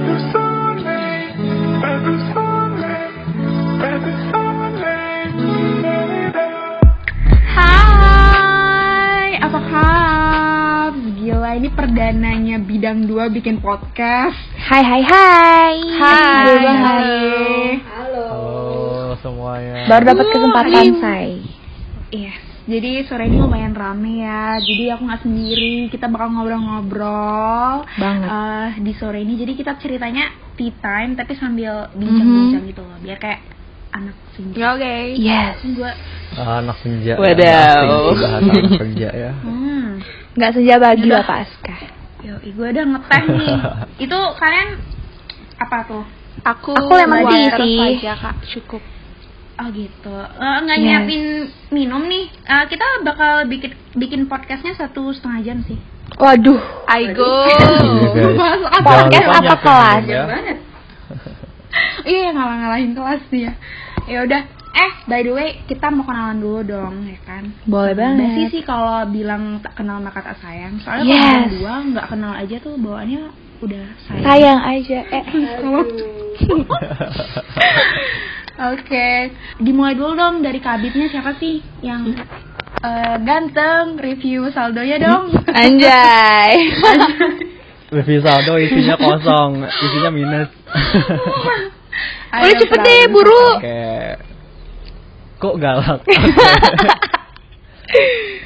Hai, apa kabar? Gila, ini perdananya bidang 2 bikin podcast. Hai hai hai. Hai, banget. hai. Halo semuanya. Baru dapat kesempatan say. Jadi sore ini lumayan rame ya. Jadi aku nggak sendiri, kita bakal ngobrol-ngobrol Banget. eh, di sore ini. Jadi kita ceritanya tea time, tapi sambil bincang-bincang gitu loh, biar kayak anak senja. Oke. Yes. Gue, Ah, anak senja. Wadaw. Sih bahasa anak senja ya. hmm, Nggak senja bagi. Bapak Aska. yo, gue udah ngeteh nih. Itu kalian apa tuh? Aku Aku lemon tea sih. kak, cukup. Oh gitu. Eh, nggak Yes. nyiapin minum nih. Eh, kita bakal bikin bikin podcastnya satu setengah jam sih. Waduh. I go. Iya, Podcast lupa apa kelas? ya. Iya ngalah-ngalahin kelas nih ya. Ya udah. Eh, by the way, kita mau kenalan dulu dong, ya kan? Boleh Basi banget. sih kalau bilang tak kenal maka tak sayang. Soalnya Yes. kalau yang dua nggak kenal aja tuh bawaannya udah sayang. Sayang aja. Eh. Kalau Oke, dimulai dulu dong dari kabitnya siapa sih yang eh, ganteng review saldonya dong. Anjay. Review saldo isinya kosong, isinya minus. Ayo, Udah cepet deh, buru. Oke. Kok galak?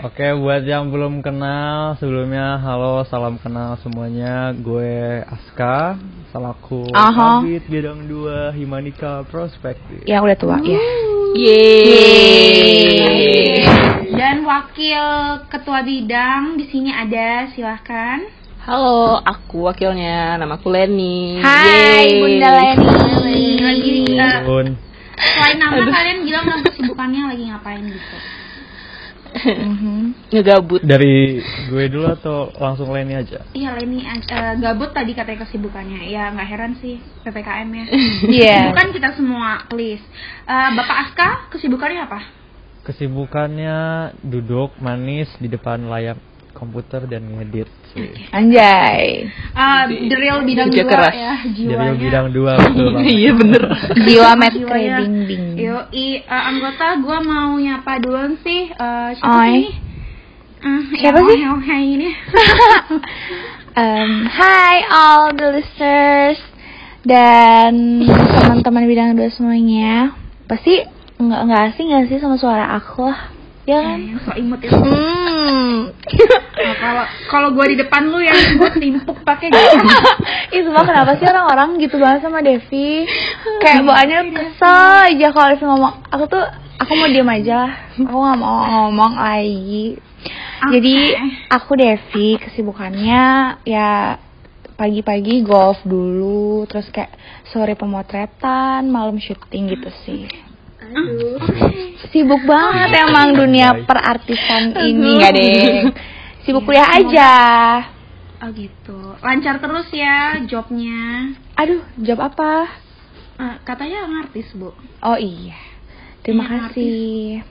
Oke, buat yang belum kenal, sebelumnya halo, salam kenal semuanya. Gue Aska, selaku. Kabit Bidang 2 Himanika Prospektif. Yang udah tua ya. Yeay. Dan wakil ketua bidang di sini ada, silahkan. Halo, aku wakilnya, nama aku Leni. Hai Yeay. Bunda Leni. Lagi Bun. selain nama kalian bilang kesibukannya lagi ngapain gitu. Mhm. Ngegabut. Dari gue dulu atau langsung Leni aja? Iya Leni eh, gabut tadi katanya kesibukannya. Ya nggak heran sih ppkm ya. Iya. Bukan kita semua, please. Eh, Bapak Aska kesibukannya apa? Kesibukannya duduk manis di depan layar komputer dan ngedit. Anjay. Ah, drill bidang Kerja dua keras. ya jiwanya. bidang dua betul. Iya bener. Jiwa Jiwanya. trading ding. Yoi, eh, anggota gua mau nyapa duluan sih. Eh, siapa Oi. sih ini? Eh, Siapa yang sih? ohe-ohe ini. Um, hi all the listeners dan teman-teman bidang dua semuanya. Pasti nggak nggak asing nggak sih sama suara aku lah, ya kan? yang so imut itu. Hmm. Nah, kalau kalau gua di depan lu yang gua timpuk pakai gitu. Ih semua kenapa sih orang-orang gitu banget sama Devi Kayak bawaannya kesel aja kalau Devi ngomong Aku tuh, aku mau diem aja Aku gak mau ngomong lagi Jadi aku Devi kesibukannya ya pagi-pagi golf dulu Terus kayak sore pemotretan, malam syuting gitu sih Sibuk banget emang dunia perartisan ini gak deh Sibuk kuliah aja Oh gitu. Lancar terus ya jobnya. Aduh, job apa? Eh, katanya ngartis, Bu. Oh iya. Terima Iya, kasih.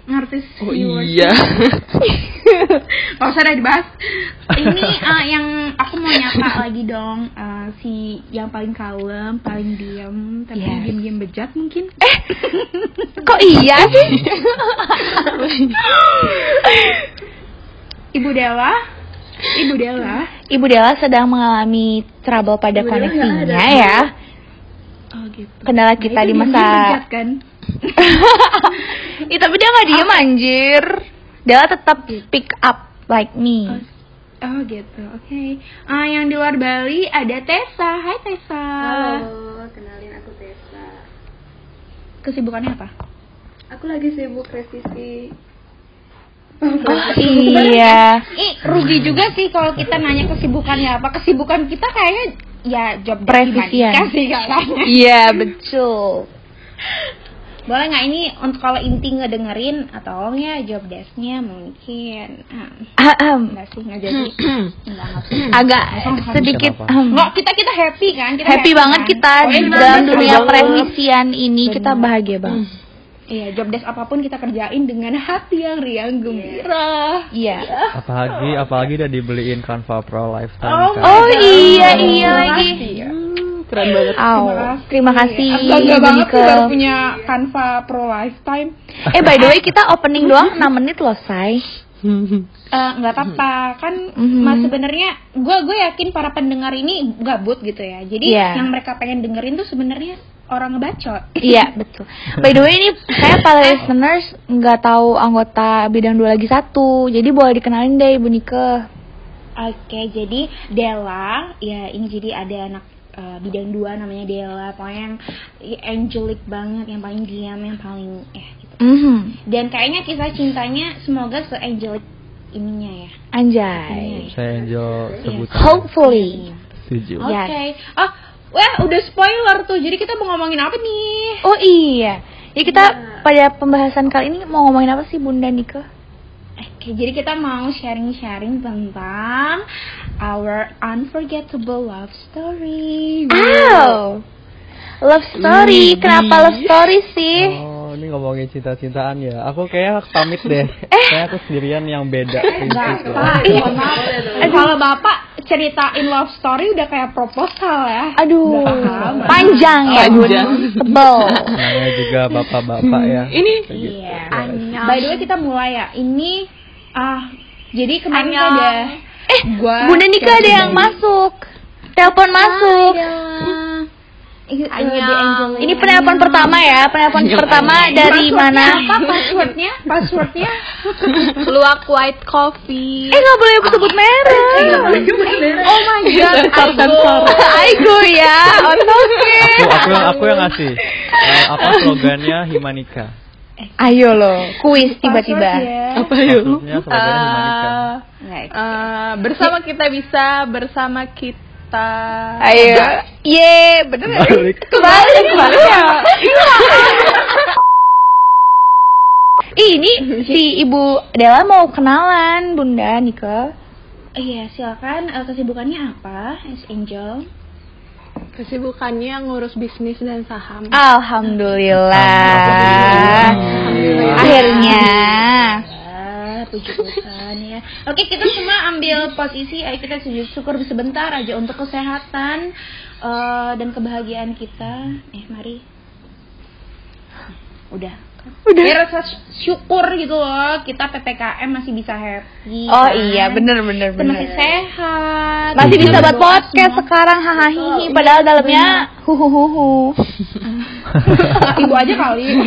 Ngartis. Oh viewers. iya. Gak usah deh dibahas. Ini eh, yang aku mau nyapa lagi dong eh, si yang paling kalem, paling diam, tapi Yes. diam-diam bejat mungkin. Kok iya sih? Ibu Della. Ibu Della. Ibu Della sedang mengalami trouble pada Ibu koneksinya ya. Oh gitu. Kendala kita Nah, di masa kan. Ih, tapi dia nggak diem anjir. Della tetap pick up like me. Oh gitu, oke. Ah, yang di luar Bali ada Tessa. Hai Tessa. Halo, kenalin aku Tessa. Kesibukannya apa? Aku lagi sibuk revisi. Oh iya. Ih, rugi juga sih kalau kita nanya kesibukannya apa. Kesibukan kita kayaknya ya job Presisian. sih katanya. Iya, betul. Boleh nggak ini untuk kalau inti ngedengerin atau ya job desknya mungkin Ahem. enggak sih nggak jadi nggak. Agak sedikit. Nggak, kita kita happy kan kita happy banget kan? kita Pokoknya di dalam happy dunia banget. peremisian ini kita bahagia banget. Iya, job desk apa pun kita kerjain dengan hati yang riang gembira. Iya. Apalagi apalagi udah dibeliin Canva Pro Lifetime Oh, kan. Oh iya iya Terima lagi. kasih ya. Hmm, Keren banget. Aw, terima kasih. Aku bangga Ibu banget Nika. baru punya Canva Pro Lifetime. Eh by the way kita opening doang 6 menit loh, Say. Eh, nggak apa-apa kan Mhm. mas sebenarnya gue gue yakin para pendengar ini gabut gitu ya jadi Iya. yang mereka pengen dengerin tuh sebenarnya orang ngebacot Iya, betul. By the way ini saya para listeners nggak tahu anggota bidang dua lagi satu. Jadi boleh dikenalin deh Ibu Nika. oke jadi Della ya ini jadi ada anak eh, bidang dua namanya Della pokoknya yang angelic banget yang paling diam yang paling eh gitu Mhm. dan kayaknya kisah cintanya semoga se angelic ininya ya Anjay. Saya Angel sebutan. Hopefully. Setuju. oke Yes. oh wah udah spoiler tuh jadi kita mau ngomongin apa nih Oh iya. Ya kita pada pembahasan kali ini mau ngomongin apa sih Bunda Nika? Oke, jadi kita mau sharing-sharing tentang our unforgettable love story. Wow. Love story. Kenapa love story sih? Oh, ini ngomongin cinta-cintaan ya. Aku kayaknya pamit deh. Eh. Kayak aku sendirian yang beda. Eh, kalau bapak ceritain love story udah kayak proposal ya. Aduh, panjang ya Bun, Panjang. tebel. Namanya juga bapak-bapak ya. Ini Iya. By the way kita mulai ya. Ini ah jadi kemarin tuh ada Eh, gua Bunda Nika ada yang masuk. Telepon masuk. Ini penelpon pertama ya, penelpon pertama dari mana? Apa passwordnya? Passwordnya? luak white coffee. Eh nggak boleh sebut merek. Oh my god, Sensor. Aigo ya, oke. Aku aku yang aku yang ngasih. Eh, apa slogannya Himanika? Ayo loh, kuis tiba-tiba. Passwordnya. Apa yuk? Maksudnya slogannya Himanika. Nggak, Eh, bersama kita bisa, bersama kita. Ayo, ye, bener? Balik. Kebalik, kebalik ya. Ih, Ini si Ibu Della mau kenalan, Bunda Nika. Iya, silakan. Eh, kesibukannya apa, As Angel? Kesibukannya ngurus bisnis dan saham. Alhamdulillah. Alhamdulillah. Akhirnya. Puji Tuhan ya. Oke, kita semua ambil posisi. Ayo kita sujud syukur sebentar aja untuk kesehatan eh, dan kebahagiaan kita. Eh, mari. Udah. Udah. Ya, rasa syukur gitu loh. Kita PPKM masih bisa happy. Oh kan? iya, bener bener Kita masih bener. sehat. Masih bisa buat podcast semua. sekarang hahaha padahal iya, dalamnya huhuhuhu. Ibu aja kali.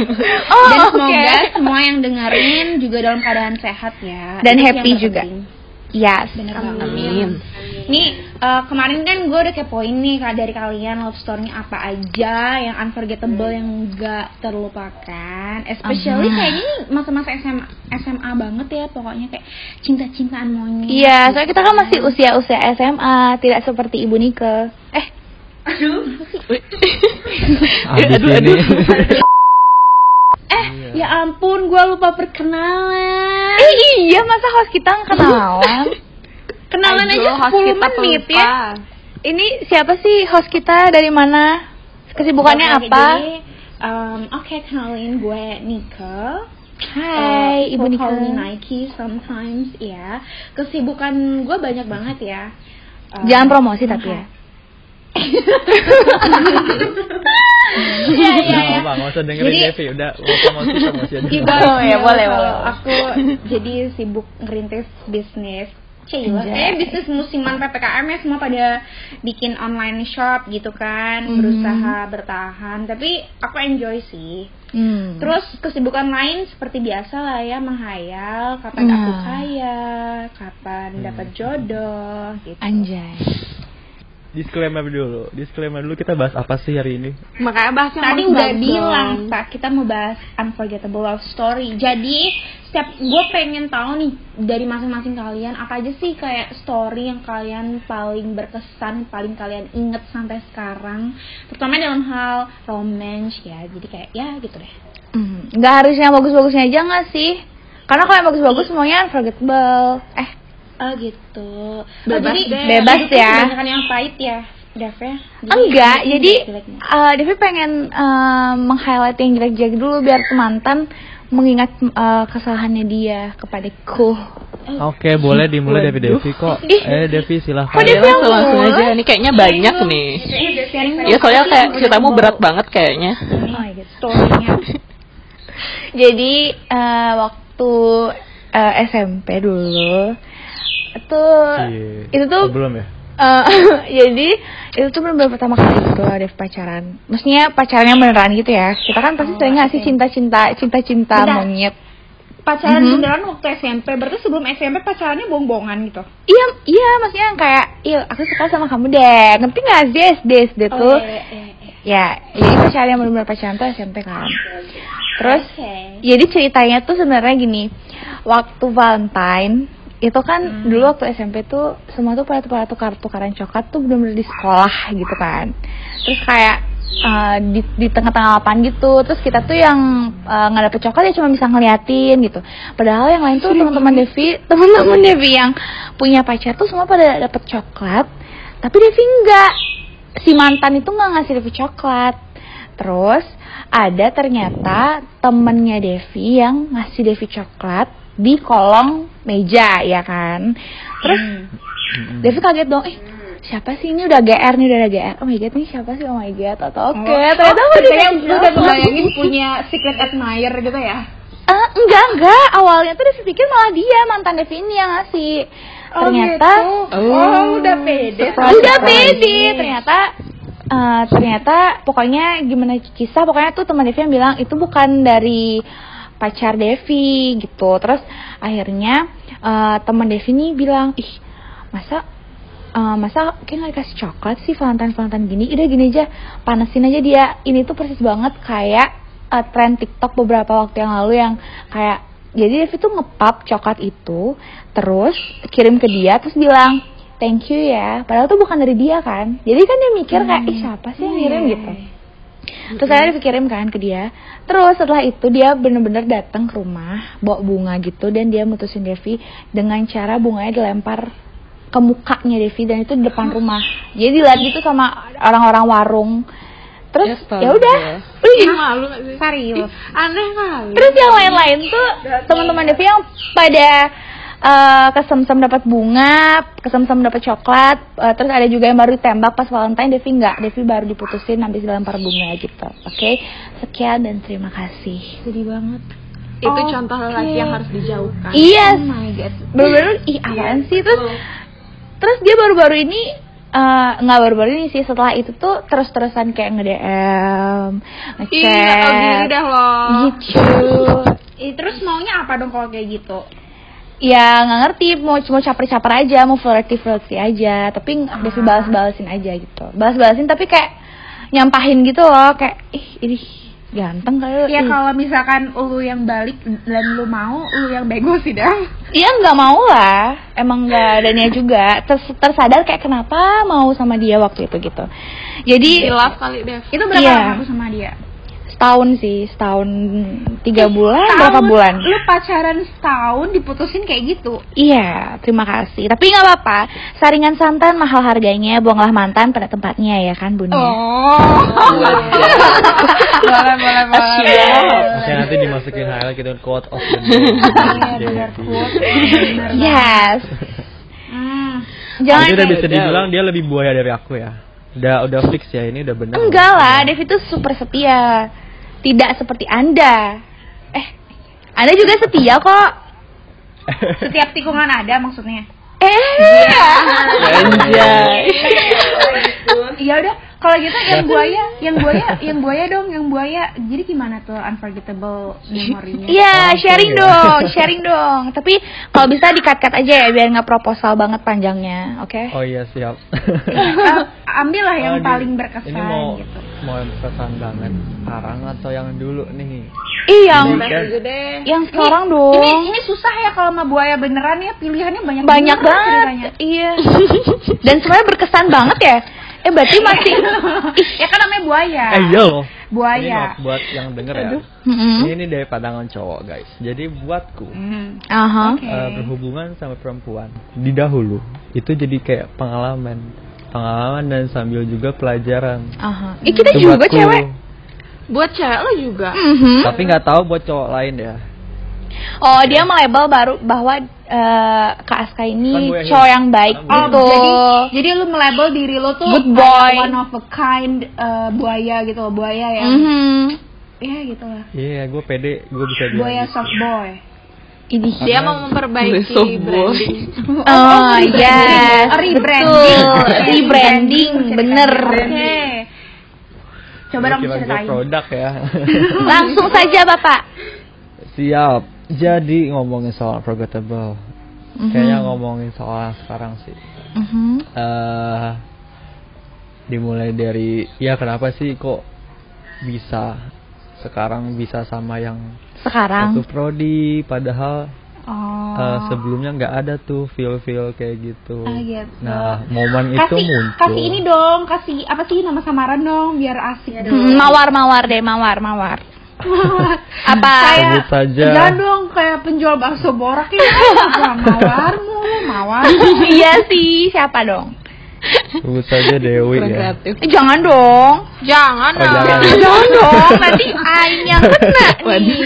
Oh, Dan semoga semua yang dengerin juga dalam keadaan sehat ya. Dan Itu sih happy juga. terpenting. Yes. Bener banget. Amin. Nih eh, kemarin kan gue udah kepoin nih Kak, dari kalian love story apa aja yang unforgettable yang gak terlupakan. Especially Aha. kayaknya ini masa-masa SMA SMA banget ya pokoknya kayak cinta-cintaan monyet. Iya, soalnya kita kan masih usia-usia SMA, tidak seperti Ibu Nika. Eh, Abis ini. Eh, ya ampun, gue lupa perkenalan. eh iya masa host kita kenalan? Kenalan Aduh, aja host 10 kita menit pelupa. ya. Ini siapa sih host kita dari mana? Kesibukannya Oke, apa? Jadi, um, oke kenalin gue Nika. Hai, Uh, Ibu Nika. Nike sometimes ya. Kesibukan gue banyak banget ya. Um, Jangan promosi tapi ya. Iya iya iya. Usah dengerin Jadi- Devi, udah mau promosi promosi aja. Iya, Oh, ya, boleh, kalau boleh. Aku jadi sibuk ngerintis bisnis. Cila, kayak bisnis musiman PPKM ya semua pada bikin online shop gitu kan, Mhm. berusaha bertahan. Tapi aku enjoy sih. Hmm. Terus kesibukan lain seperti biasa lah ya menghayal kapan aku Nah. kaya, kapan dapat jodoh gitu. Anjay. Disclaimer dulu. Disclaimer dulu kita bahas apa sih hari ini? Makanya bahasnya Tadi harus udah bilang. Pak, kita mau bahas unforgettable love story. Jadi setiap gue pengen tahu nih dari masing-masing kalian apa aja sih kayak story yang kalian paling berkesan, paling kalian inget sampai sekarang, terutama dalam hal romance ya. Jadi kayak ya gitu deh. Hmm, nggak harus yang bagus-bagusnya aja nggak sih? Karena kalau yang bagus-bagus semuanya unforgettable. Eh, Oh gitu. Bebas oh, jadi deh. Bebas ya. Kebanyakan yang pahit ya, Dev ya. Enggak. Jadi eh Devi pengen eh, meng-highlight yang jelek-jelek dulu biar mantan mengingat eh, kesalahannya dia kepadaku. Oke, boleh dimulai dari Devi kok. Eh, Devi silahkan. Kok Devi langsung, langsung mulai? aja. Ini kayaknya banyak nih. Ya soalnya kayak ceritamu berat banget kayaknya. Oh God. storynya Jadi eh, waktu eh, SMP dulu itu Iya. itu tuh Oh, belum ya? eh, jadi itu tuh benar pertama kali gitu ada pacaran. Maksudnya pacarannya beneran gitu ya. Kita kan pasti sering nggak sih cinta-cinta cinta-cinta monyet. pacaran Mhm. beneran waktu SMP berarti sebelum SMP pacarannya bohong-bohongan gitu Iya, iya maksudnya yang kayak, iya aku suka sama kamu deh. Ngerti nggak sih SD SD tuh? iya, iya, iya. Ya, jadi pacaran yang benar-benar pacaran tuh SMP kan. Terus Oke. jadi ceritanya tuh sebenarnya gini waktu Valentine itu kan Hmm. dulu waktu SMP tuh semua tuh pada pada tukar tukaran coklat tuh benar-benar di sekolah gitu kan. Terus kayak uh, di di tengah-tengah lapangan gitu. Terus kita tuh yang uh, nggak dapet coklat ya cuma bisa ngeliatin gitu. Padahal yang lain tuh teman-teman Devi teman-teman Devi yang punya pacar tuh semua pada dapet coklat tapi Devi enggak si mantan itu nggak ngasih Devi coklat. Terus ada ternyata temennya Devi yang ngasih Devi coklat di kolong meja ya kan? Terus Mm-mm. Devi kaget dong eh siapa sih ini? Udah GR nih udah ada GR oh my god ini siapa sih? Oh my god atau oke. ternyata oh, dikasih lu udah punya secret admirer gitu ya? Ah, enggak enggak. Awalnya tuh Devi pikir malah dia mantan Devi ini yang ngasih. Ternyata oh, oh udah pede. Udah pede. Ternyata eh, ternyata pokoknya gimana kisah pokoknya tuh teman Devi yang bilang itu bukan dari pacar Devi gitu. Terus akhirnya eh, teman Devi nih bilang ih masa eh, masa kayak nggak dikasih coklat sih Valentine Valentine gini udah gini aja panasin aja dia. Ini tuh persis banget kayak eh, tren TikTok beberapa waktu yang lalu yang kayak jadi Devi tuh ngepap coklat itu terus kirim ke dia terus bilang thank you ya. Padahal tuh bukan dari dia kan. Jadi kan dia mikir kayak ih siapa sih yang ngirim? gitu terus saya dikirim kan ke dia terus setelah itu dia bener-bener datang ke rumah bawa bunga gitu dan dia mutusin Devi dengan cara bunganya dilempar ke mukanya Devi dan itu di depan rumah jadi dilihat gitu sama orang-orang warung terus Astaga. ya udah Ih, malu gak sih? serius Aneh kali. Terus yang lain-lain tuh teman-teman Devi yang pada eh, kesemsem dapat bunga, kesemsem dapat coklat, eh, terus ada juga yang baru ditembak pas Valentine, Devi enggak, Devi baru diputusin habis dilempar bunga gitu. Oke, sekian dan terima kasih. sedih banget Itu Oke. contoh lelaki yang harus dijauhkan. Iya, oh my god bener-bener ih apaan sih terus terus dia baru-baru ini eh, nggak baru-baru ini sih setelah itu tuh terus-terusan kayak tau diri ngechat, gitu. Ih, terus maunya apa dong kalau kayak gitu ya nggak ngerti mau mau caper-caper aja mau flirty flirty aja tapi Devi balas-balasin aja gitu. Balas-balasin tapi kayak nyampahin gitu loh kayak ih ini ganteng kali ya kalau misalkan lu yang balik dan lu mau lu yang bego sih dah Iya nggak mau lah. Emang nggak adanya juga. Ters- tersadar kayak kenapa mau sama dia waktu itu? gitu. Jadi Hilaf kali Dev. itu berapa Iya. lama lu sama dia setahun sih setahun tiga bulan berapa Tahun, bulan lu pacaran setahun diputusin kayak gitu Iya, terima kasih. Tapi nggak apa-apa. Saringan santan mahal harganya, buanglah mantan pada tempatnya ya kan, Bunda. oh boleh boleh boleh Oke, nanti dimasukin highlight gitu quote of the day. Iya, Yes. Hmm. Jangan Jadi udah bisa Udah. dibilang dia lebih buaya dari aku ya. Udah udah fix ya ini udah benar. enggak lah, Dev itu super setia. Tidak seperti Anda. Eh, Anda juga setia kok. setiap tikungan ada maksudnya Eh. Iya udah kalau gitu yang buaya yang buaya yang buaya dong yang buaya jadi gimana tuh unforgettable memorinya Iya, Langsung sharing ya. dong, sharing dong. Tapi kalau bisa dikat-kat aja ya biar nggak proposal banget panjangnya, oke? Oh iya siap. Eh, ambillah yang Oh, paling berkesan Ini mau gitu mau yang berkesan banget sekarang atau yang dulu nih? Ih, yang Ini kan yang sekarang dong. ini ini susah ya kalau sama buaya beneran ya pilihannya banyak banyak banget banget ceritanya. iya dan sebenarnya berkesan banget ya eh berarti masih ya kan namanya buaya Eh iya. Ini buaya maaf buat yang denger ya. Mm-mm. Ini dari pandangan cowok guys. Jadi buatku Hmm. aha Oke. eh, berhubungan sama perempuan di dahulu itu jadi kayak pengalaman, pengalaman dan sambil juga pelajaran. aha Ih, kita Itu juga buatku. cewek Buat cewek lo juga. Mhm. Tapi nggak tahu buat cowok lain ya. Oh, dia melabel baru bahwa eh, Kak Aska Kan ini yang cowok yang baik Kan gue gitu. Oh, jadi jadi lu melabel diri lu tuh Good boy. one of a kind eh, buaya gitu loh, buaya ya. Mhm. Iya gitu lah. Iya, gue pede, gue bisa bilang. Buaya gitu. soft boy. Ini Dia mau memperbaiki branding. Oh, yes. Rebranding. Betul. Rebranding, bener. Oke. Coba dong ceritain. produk ya. Langsung saja, Bapak. Siap. Jadi ngomongin soal forgettable. Mhm. Kayaknya ngomongin soal sekarang sih. Mhm. eh dimulai dari ya kenapa sih kok bisa sekarang bisa sama yang Sekarang. satu prodi padahal Oh. eh, sebelumnya nggak ada tuh feel feel kayak gitu. Ah, gitu. Nah momen itu kasih muncul. kasih ini dong, kasih apa sih nama samaran dong biar asik Hmm, mawar mawar deh, mawar mawar. Apa? Sebut saja. Jangan dong kayak penjual bakso borak ya. Mawarmu, mawar. iya sih, siapa dong? Sebut saja Dewi Kurang ya. kreatif. Eh, jangan dong. Jangan Oh, dong. jangan. Jangan dong, nanti Aing yang kena nih.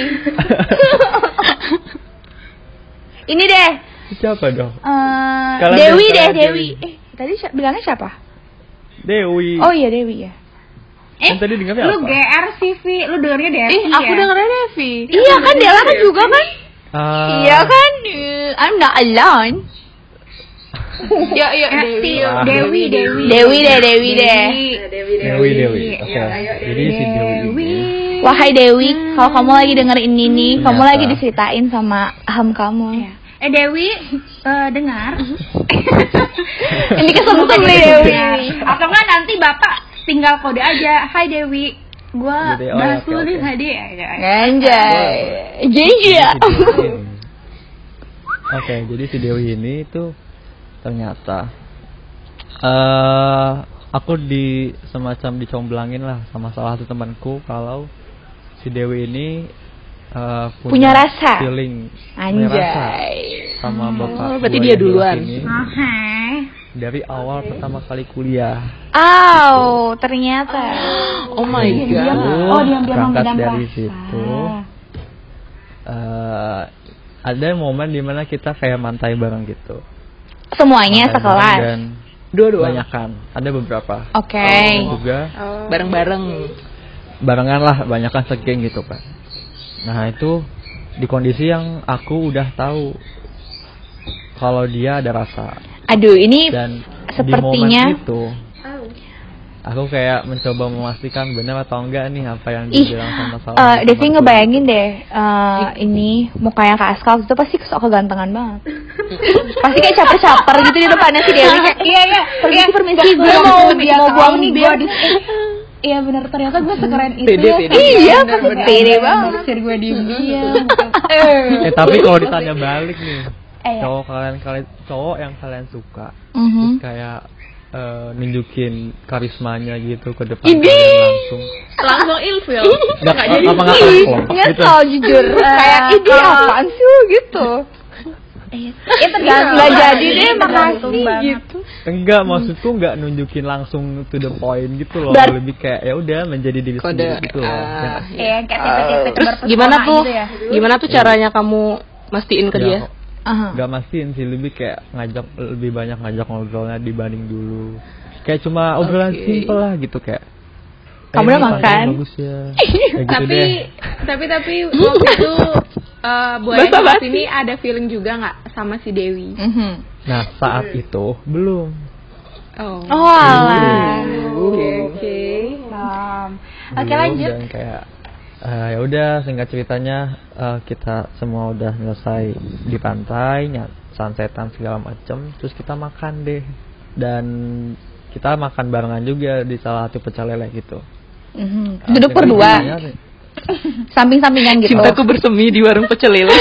Ini deh, Siapa dong? eh, Kalian Dewi deh, kalian Dewi. Eh, tadi si- bilangnya siapa? Dewi. Oh iya Dewi ya. Kan tadi dengarnya Lu apa? GR sih, Vi. Lu dengernya Devi aku ya? dengernya Devi. Iya kan Dela kan juga kan? Ah, Iya kan? Eh, I'm not alone. Ya, ya, Eh, Dewi. Ah. Dewi, Dewi. Dewi deh, Dewi deh. Dewi Dewi Dewi Dewi. Oke. Ya, ayo, Jadi si Dewi ini Wahai Dewi, kalau kamu lagi dengerin ini nih, kamu Ternyata. lagi diceritain sama aham kamu. Iya. Eh Dewi, eh, dengar. Ini kesem-sem nih Dewi. Atau enggak nanti Bapak tinggal kode aja. Hai Dewi, gua Gitu ya, oh, bahas dulu nih oke. tadi. Anjay. Ya. Dewi ini. Oke, jadi si Dewi ini tuh ternyata eh aku di semacam dicomblangin lah sama salah satu temanku kalau si Dewi ini eh, Punya rasa. feeling punya rasa Anjay. sama bapak Oh, berarti dia duluan. Oke. dari awal pertama kali kuliah. Aw, ternyata. Oh my god. Oh, diam-diam Berangkat dari rasa. situ. eh ada momen di mana kita kayak mantai bareng gitu. Semuanya bareng sekelas. Dan Dua-dua. banyakan ada beberapa Oke. Dan juga Bareng-bareng. barengan lah banyakan segeng gitu kan nah itu di kondisi yang aku udah tahu kalau dia ada rasa Aduh, ini dan sepertinya- di momen itu aku kayak mencoba memastikan benar atau enggak nih apa yang Ih, dibilang sama salah eh satu Devi ngebayangin deh eh, ini mukanya Kak Aska waktu itu pasti sok kegantengan banget. pasti kayak caper-caper gitu di depannya si Dewi kayak Iya, iya. permisi permisi Gue mau mau buang nih gue biar di Iya benar ternyata gue sekeren itu Pede, ya. pede. Iya, pede banget. naksir gue diem-diem. eh tapi kalau ditanya balik nih Eh, ya. cowok kalian kalian cowok yang kalian suka Mhm. terus kayak eh, nunjukin karismanya gitu ke depan kalian langsung Langsung ilfil. nggak apa nggak Ih, kelompok nggak gitu tau jujur kayak kalau- apaan sih lu?" gitu. Ya tergantung. Nggak jadi deh, makasih gitu. enggak maksudku nggak nunjukin langsung to the point gitu loh Ber- lebih kayak ya udah menjadi diri Kode. sendiri gitu loh ah, Iya, kayak tipe-tipe Terus berpesona gimana tuh? gitu ya. Gimana tuh caranya kamu mastiin ke Ya, dia? Aha. nggak mastiin sih lebih kayak ngajak lebih banyak ngajak ngobrolnya dibanding dulu kayak cuma obrolan Oke. simpel lah gitu kayak Kamu "Eh, udah ini pantai makan?" bagus ya gitu tapi deh tapi tapi waktu itu uh, buaya Basa-basi. Jelas ini ada feeling juga nggak sama si Dewi Mhm. nah saat itu belum oh Oh, oke oke. Oke lanjut. dan kayak eh, ya udah singkat ceritanya eh, kita semua udah selesai di pantai sunsetan segala macem terus kita makan deh dan kita makan barengan juga di salah satu pecel lele gitu Mhm. Eh, Duduk berdua, samping-sampingan gitu. Cintaku bersemi di warung pecel lele.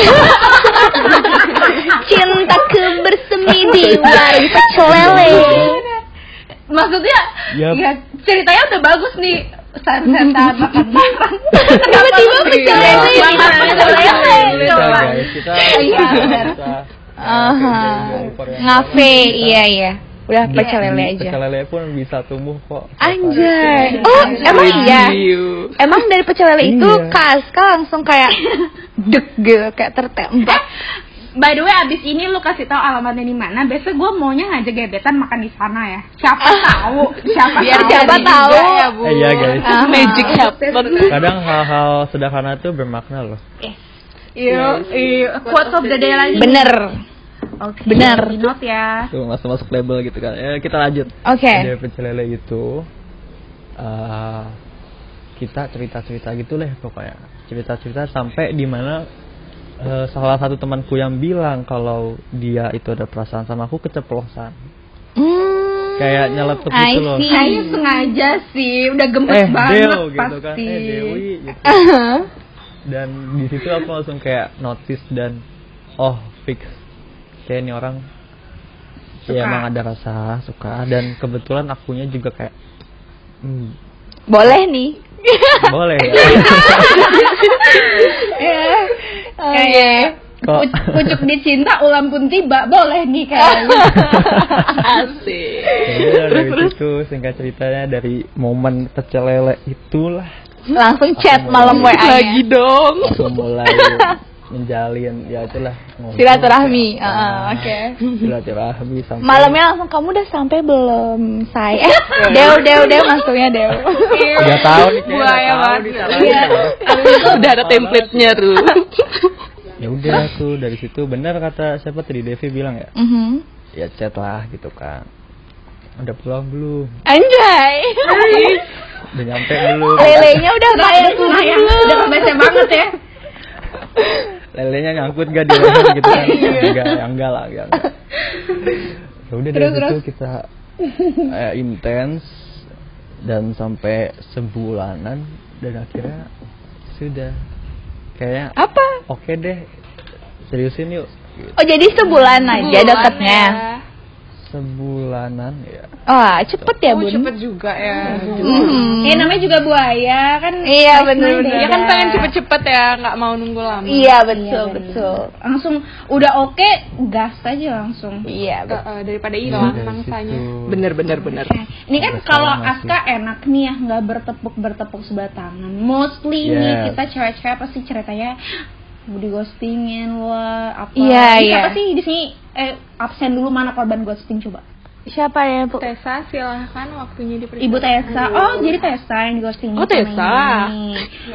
Cintaku bersemi di warung pecel lele. Maksudnya Yap. ya ceritanya udah bagus nih. Sunsetan makan bareng. Tiba-tiba pecel lele. Pecel lele. Kita, Iya. Ngafe, iya iya. Udah pecel lele Pecel aja. lele pun bisa tumbuh kok Anjay. Oh, emang iya. emang dari pecelele itu Iya. Kak Aska langsung kayak deg gitu kayak tertembak By the way, abis ini lu kasih tahu alamatnya di mana. Besok gue maunya ngajak gebetan makan di sana ya. Siapa tahu? Siapa Biar tahu? siapa Jadi tahu. ya, Bu. Eh, iya guys. Ah. Magic happen. Kadang hal-hal sederhana tuh bermakna loh. Iya, iya. Quote of the day lagi. bener Oke. Bener. Di note ya. Tuh masuk masuk label gitu kan. Eh, kita lanjut. oke Dari pecel lele itu eh, kita cerita-cerita gitu lah pokoknya. Cerita-cerita sampai di eh, salah satu temanku yang bilang kalau dia itu ada perasaan sama aku keceplosan. Hmm, Kayak nyeletuk I gitu loh. Kayaknya sengaja sih, udah gemes Eh, banget Deo gitu pasti. kan. Eh, Dewi gitu. dan di situ aku langsung kayak notice dan oh fix kayak ini orang ya Suka. emang ada rasa suka dan kebetulan akunya juga kayak hmm, boleh nih boleh ya Kayak kok pu- pucuk dicinta ulam pun tiba boleh nih kayaknya. Asik. Ya udah, dari situ singkat ceritanya dari momen pecel lele itulah langsung chat malam WA Lagi dong. aku mulai menjalin ya itulah. Silaturahmi, Ah, ah, oke. silaturahmi sampai malamnya langsung kamu udah sampai belum say eh deo deo deo maksudnya deo udah tahu nih Buaya banget. caranya. Udah ada template-nya tuh. ya udah aku dari situ benar kata siapa tadi Devi bilang ya Mhm. ya chat lah gitu kan udah pulang belum anjay udah nyampe belum lelenya udah Nah, ya, udah kebese banget ya. Lelenya nyangkut gak di leher gitu kan? Enggak ya enggak lah enggak, enggak. ya udah dari situ kita eh, intens dan sampai sebulanan dan akhirnya sudah. Kayak apa? oke deh. Seriusin yuk. Gitu. oh jadi sebulan aja deketnya sebulanan ya wah cepet ya Oh, bun cepet juga ya. Mhm. Ya namanya juga buaya kan. Iya, nice Ya kan pengen cepet-cepet ya, nggak mau nunggu lama. iya betul betul Langsung udah oke, gas aja langsung. iya Eh, betul eh, daripada Dari hilang situ mangsanya. Bener bener bener. Ini kan Udah kalau. Aska enak nih ya nggak bertepuk bertepuk sebelah tangan. Mostly nih Yes. kita cewek-cewek pasti ceritanya di ghostingin lah apa. Iya, Ini iya. Siapa sih di sini eh absen dulu mana korban ghosting coba? siapa ya bu Tessa silahkan waktunya diperiksa. Ibu Tessa. Oh, jadi Tessa yang di ghosting. Oh, Tessa.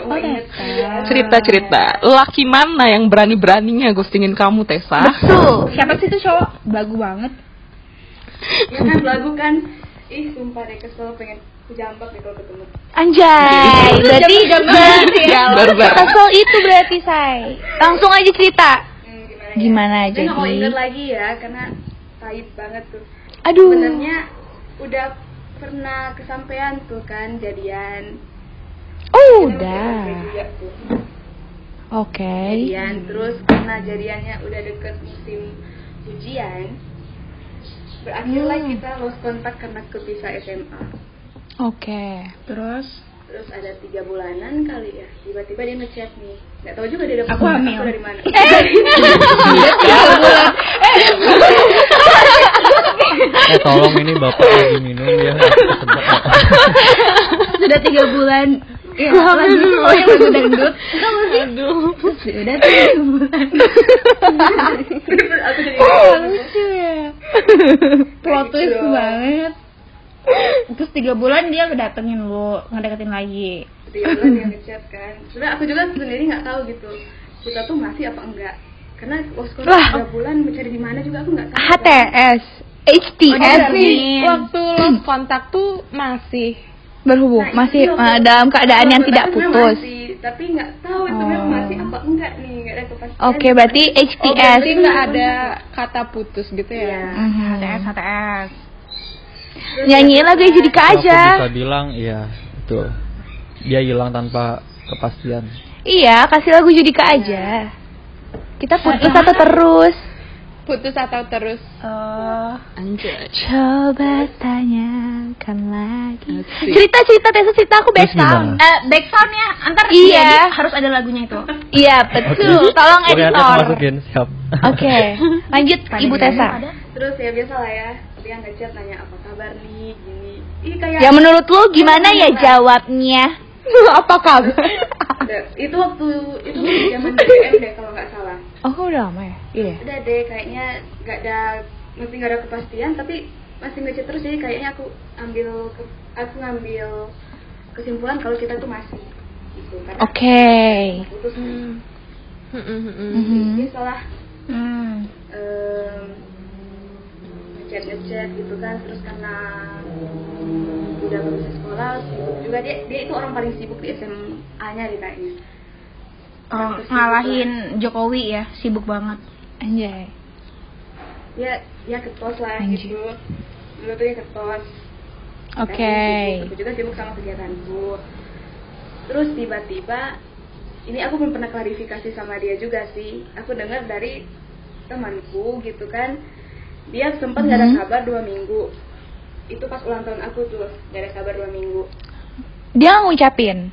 Oh, Tessa. Cerita cerita. Laki mana yang berani beraninya ghostingin kamu Tessa? betul Siapa sih itu cowok? Belagu banget. Ya kan lagu kan ih sumpah deh kesel pengen aku jambak deh kalau ketemu anjay berarti Baru baru. kesel itu berarti say langsung aja cerita gimana ya? Gimana Saya nggak mau jadi inget lagi ya karena pahit banget tuh. Aduh. Sebenarnya udah pernah kesampaian tuh kan jadian. Oh udah oke. Jadian terus karena jadiannya udah deket musim ujian berakhirlah Hmm. kita lost kontak karena kepisah SMA oke. Terus terus ada tiga bulanan kali ya. Tiba-tiba dia ngechat nih. Nggak tahu juga dia dapat Aku hamil. dari mana. Eh. Tolong ini bapak lagi minum ya. Sudah tiga bulan. Ya lagu oh yang lagu dangdut. Sih sudah tiga bulan. Aku jadi lucu ya? Plot twist Gitu banget terus tiga bulan dia ngedatengin lu ngedeketin lagi tiga bulan dia ngechat kan sebenarnya aku juga sendiri nggak tahu gitu kita tuh masih apa enggak karena Lah. tiga bulan mencari di mana juga aku nggak tahu HTS HTS nih Waktu lost kontak tuh masih berhubung Nah, masih waktu- dalam keadaan yang waktu tidak putus masih, tapi nggak tahu itu memang Oh. masih apa enggak nih nggak ada kepastian oke berarti Oh, HTS berarti nggak ada kata putus gitu Iya. ya? Mhm. HTS HTS Terus nyanyiin ya, lagu Judika aja aku bisa bilang? Iya itu. Dia hilang tanpa kepastian. Iya kasih lagu Judika aja. Kita putus atau terus? Putus atau terus? Eh, Anjay. coba tanyakan lagi. Asik. cerita cerita Tessa cerita aku background gimana? eh back soundnya antar Iya. jadi harus ada lagunya itu. Iya betul. Tolong Oke, aku editor. oke lanjut ibu Tessa. terus ya biasa lah ya dia ngechat nanya apa kabar nih gini Ih kayak ya menurut lu gimana ya jawabnya Apa kabar? Itu waktu itu zaman BBM deh kalau nggak salah Oh, udah lama ya? Iya. udah deh kayaknya nggak ada masih nggak ada kepastian tapi masih ngechat terus jadi kayaknya aku ambil ke- aku ngambil kesimpulan kalau kita tuh masih gitu Oke. putus Hmm. Mm-mm, mm-mm. Mhm. dia salah Hmm. em, ngechat ngechat gitu kan terus karena udah lulus sekolah sibuk juga dia dia itu orang paling sibuk di SMA nya ditanya Oh, Terus ngalahin Jokowi ya, sibuk banget. Anjay. ya ya ketos lah Anjir. gitu dulu tuh ya ketos Oke. Aku juga sibuk sama kegiatanku terus tiba-tiba ini aku belum pernah klarifikasi sama dia juga sih aku dengar dari temanku gitu kan dia sempat nggak ada Mhm. kabar dua minggu itu pas ulang tahun aku tuh nggak ada kabar dua minggu Dia ngucapin.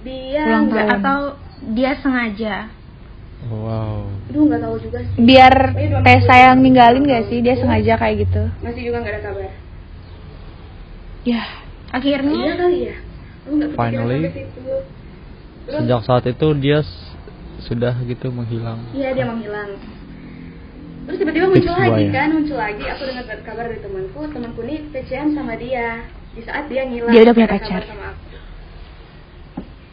dia nggak. Atau dia sengaja. Wow. aduh nggak tahu juga sih Biar Pokoknya dua Tessa minggu yang itu ninggalin gak sih? Dia sengaja kayak gitu. masih juga nggak ada kabar Ya. iya Akhirnya kali ya Finally. Sejak saat itu dia sudah gitu menghilang. Iya dia menghilang. Terus tiba-tiba muncul lagi ya? kan, muncul lagi. Aku dengar kabar dari temanku, temanku nih PCM sama dia. Di saat dia ngilang. Dia udah punya pacar. Sama aku.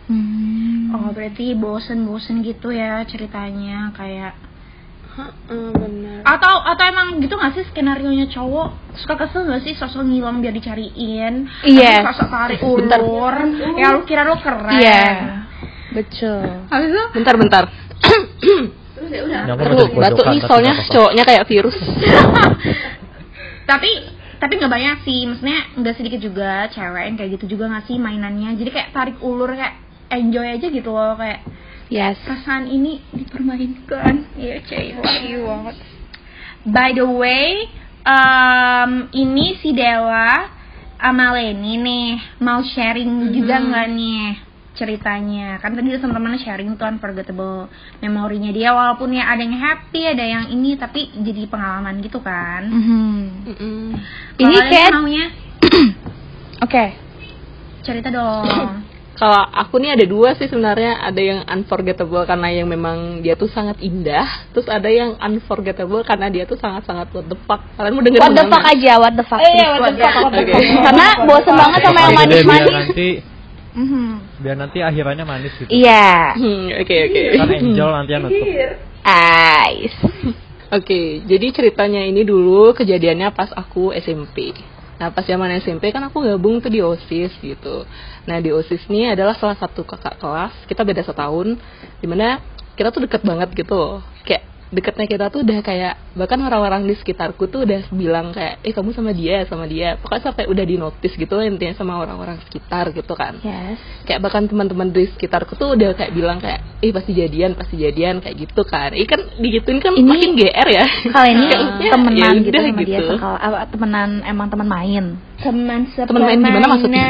Hmm. Oh berarti bosen-bosen gitu ya ceritanya kayak Heeh, benar. atau atau emang gitu gak sih skenario nya cowok suka kesel gak sih sosok ngilang biar dicariin Iya. Atau sosok tarik ulur ya lu kira lu keren Iya. Betul. habis itu Bentar, bentar. Terus ya udah. Pojokan, batuk nih tapi soalnya cowoknya kayak virus. tapi tapi nggak banyak sih. Maksudnya nggak sedikit juga cewek yang kayak gitu juga nggak sih mainannya. Jadi kayak tarik ulur kayak enjoy aja gitu loh kayak Yes. perasaan ini dipermainkan. Iya lagi banget. By the way um, ini si Dewa sama Leni nih mau sharing juga nggak nih ceritanya kan tadi teman-teman sharing tuh unforgettable memorinya dia walaupun ya ada yang happy ada yang ini tapi jadi pengalaman gitu kan Mhm. Mm-mm. Ini Kalau Leni kayak- maunya Oke. cerita dong Kalau aku nih ada dua sih sebenarnya, ada yang unforgettable karena yang memang dia tuh sangat indah, terus ada yang unforgettable karena dia tuh sangat-sangat what the fuck. Kalian mau denger What the yang fuck aja, what the fuck. Eh, iya, what the fuck, what the Oke. fuck. Karena bosen banget sama yang manis-manis. nanti Mhm. biar nanti akhirannya manis gitu. Iya. Hmm, Oke oke. Kan Angel nanti yang nutup. Iya. Ais. Oke, jadi ceritanya ini dulu kejadiannya pas aku SMP. Nah, pas zaman SMP kan aku gabung tuh di OSIS gitu. Nah, di OSIS ini adalah salah satu kakak kelas, kita beda setahun, di mana kita tuh deket banget gitu loh. Kayak deketnya kita tuh udah kayak, bahkan orang-orang di sekitarku tuh udah bilang kayak, eh kamu sama dia, sama dia. Pokoknya sampai udah di notice gitu intinya sama orang-orang sekitar gitu kan Yes. kayak bahkan teman-teman di sekitarku tuh udah kayak bilang kayak ih pasti jadian pasti jadian kayak gitu kan ini kan digituin kan Ini- makin gr ya Kali ini ya, temenan ya gitu sama dia sekal, apa, temenan emang teman main. teman Teman main gimana maksudnya?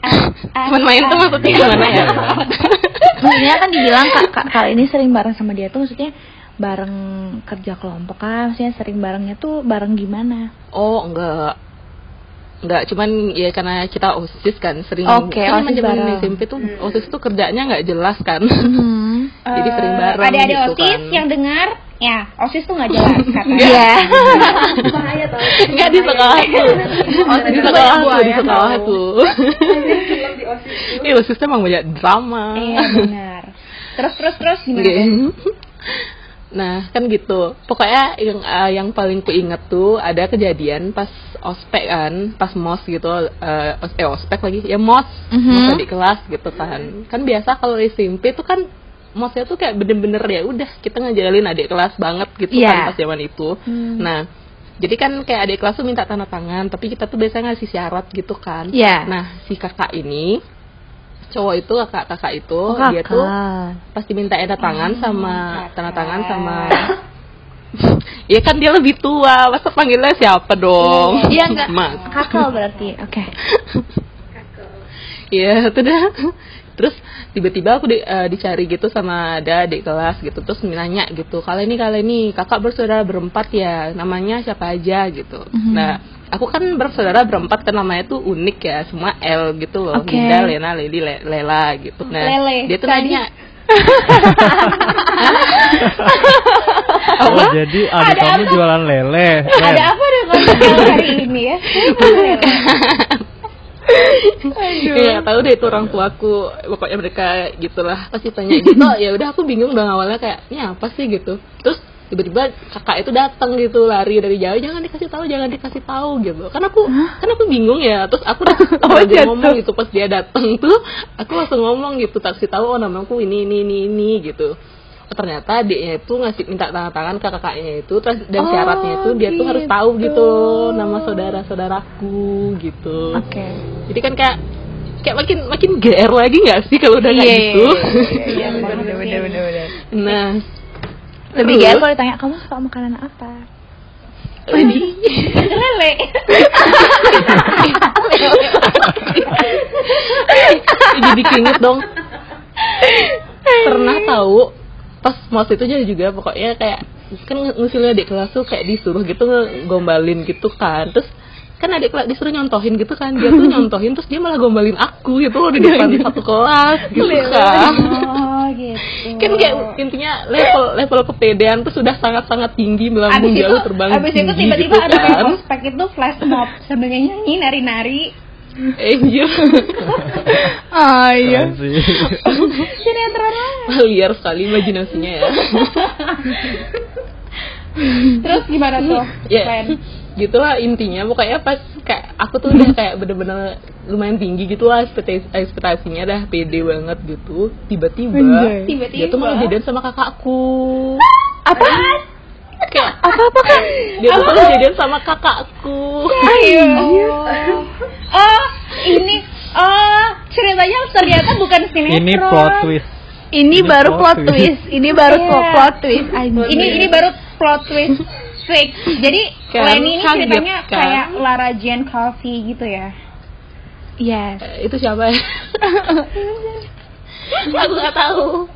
teman main tuh maksudnya gimana ya maksudnya kan dibilang kak, kak kali ini sering bareng sama dia tuh maksudnya bareng kerja kelompok kan maksudnya sering barengnya tuh bareng gimana oh enggak enggak cuman ya karena kita osis kan sering Oke, kan OSIS zaman bareng. SMP tuh osis tuh kerjanya nggak jelas kan Hmm. jadi sering Eh, bareng Ada-ada gitu osis kan. yang dengar, ya osis tuh nggak jelas katanya. Iya. Bahaya tau. Enggak di itu sekolahku, banyak di sekolahku. Film di osis tuh. Iya, OSIS tuh emang banyak drama. Iya benar. Terus terus terus gimana? Nah, kan gitu. Pokoknya yang eh, yang paling ku inget tuh ada kejadian pas ospek kan, pas mos gitu, os- eh ospek lagi, ya mos, Mhm. mos di kelas gitu kan. Kan biasa kalau di SMP tuh kan mosnya tuh kayak bener-bener ya udah kita ngejalin adik kelas banget gitu Iya. kan pas zaman itu. Nah, jadi kan kayak adik kelas tuh minta tanda tangan, tapi kita tuh biasanya ngasih syarat gitu kan. Iya. Nah, si kakak ini cowok itu kakak-kakak itu Oh, dia tuh kakak. pasti minta tanda tangan sama kakak. tanda tangan sama Iya kan dia lebih tua, masa panggilnya siapa dong? Iya enggak. Mas. Kakak berarti. Oke. Iya, itu dah. Terus tiba-tiba aku di- eh, dicari gitu sama ada adik kelas gitu terus nanya gitu kalian ini kalian ini kakak bersaudara berempat ya namanya siapa aja gitu Mhm. nah aku kan bersaudara berempat kan namanya tuh unik ya semua L gitu loh Oke. Linda Lena Leli Le- Lela gitu nah Lele. dia tuh Tadi- nanya Oh, jadi adik Ada kamu apa? jualan lele. Ada apa dengan kamu hari ini ya? Iya, tahu deh itu orang tuaku. Pokoknya mereka gitulah pasti tanya gitu. ya udah aku bingung dong awalnya kayak ini apa sih gitu. Terus tiba-tiba kakak itu datang gitu lari dari jauh jangan dikasih tahu jangan dikasih tahu gitu kan aku kan aku bingung ya terus aku udah Oh, jatuh. ngomong gitu pas dia datang tuh aku langsung ngomong gitu kasih tahu oh namaku ini ini ini ini gitu Oh, ternyata adiknya itu ngasih minta tanda tangan ke kakaknya itu terus dan Oh, syaratnya itu dia tuh harus tahu gitu. gitu nama saudara saudaraku gitu Oke. Jadi kan kayak kayak makin makin GR lagi nggak sih kalau udah kayak Iya, gitu Iya, nah Lebih gaya kalau ditanya kamu suka makanan apa? Lele. jadi keinget dong pernah tahu pas mas itu juga pokoknya kayak kan ngusilnya adik kelas tuh kayak disuruh gitu ngegombalin gitu kan terus kan adik kelas disuruh nyontohin gitu kan dia tuh nyontohin terus dia malah gombalin aku gitu loh di depan satu kelas gitu kan Oh gitu. kan kayak intinya level level kepedean tuh sudah sangat sangat tinggi melambung Abis itu, jauh terbang abis itu tinggi tiba-tiba gitu ada kan ospek itu flash mob sambil nyanyi nari-nari. Angel Ah iya. Keren sih. Sinetron liar sekali imajinasinya ya Terus gimana tuh? ya Plan? Gitulah intinya pokoknya pas kayak aku tuh udah kayak bener-bener lumayan tinggi gitu lah ekspektasi ekspektasinya dah pede banget gitu tiba-tiba. Tiba-tiba. dia tuh malah jadian sama kakakku Apa? kayak Apa apa kan? dia tuh malah jadian sama kakakku Ayo. Oh, ini oh ceritanya ternyata bukan sinetron. Ini plot twist. Ini Ini baru plot twist. twist. Ini baru Iya. plot twist. Anjir. Ini ini baru plot twist fix. Jadi Kan, Lenny ini kaget, ceritanya kan? kayak Lara Jane Coffee gitu ya. Yes. Eh, itu siapa ya aku nggak tahu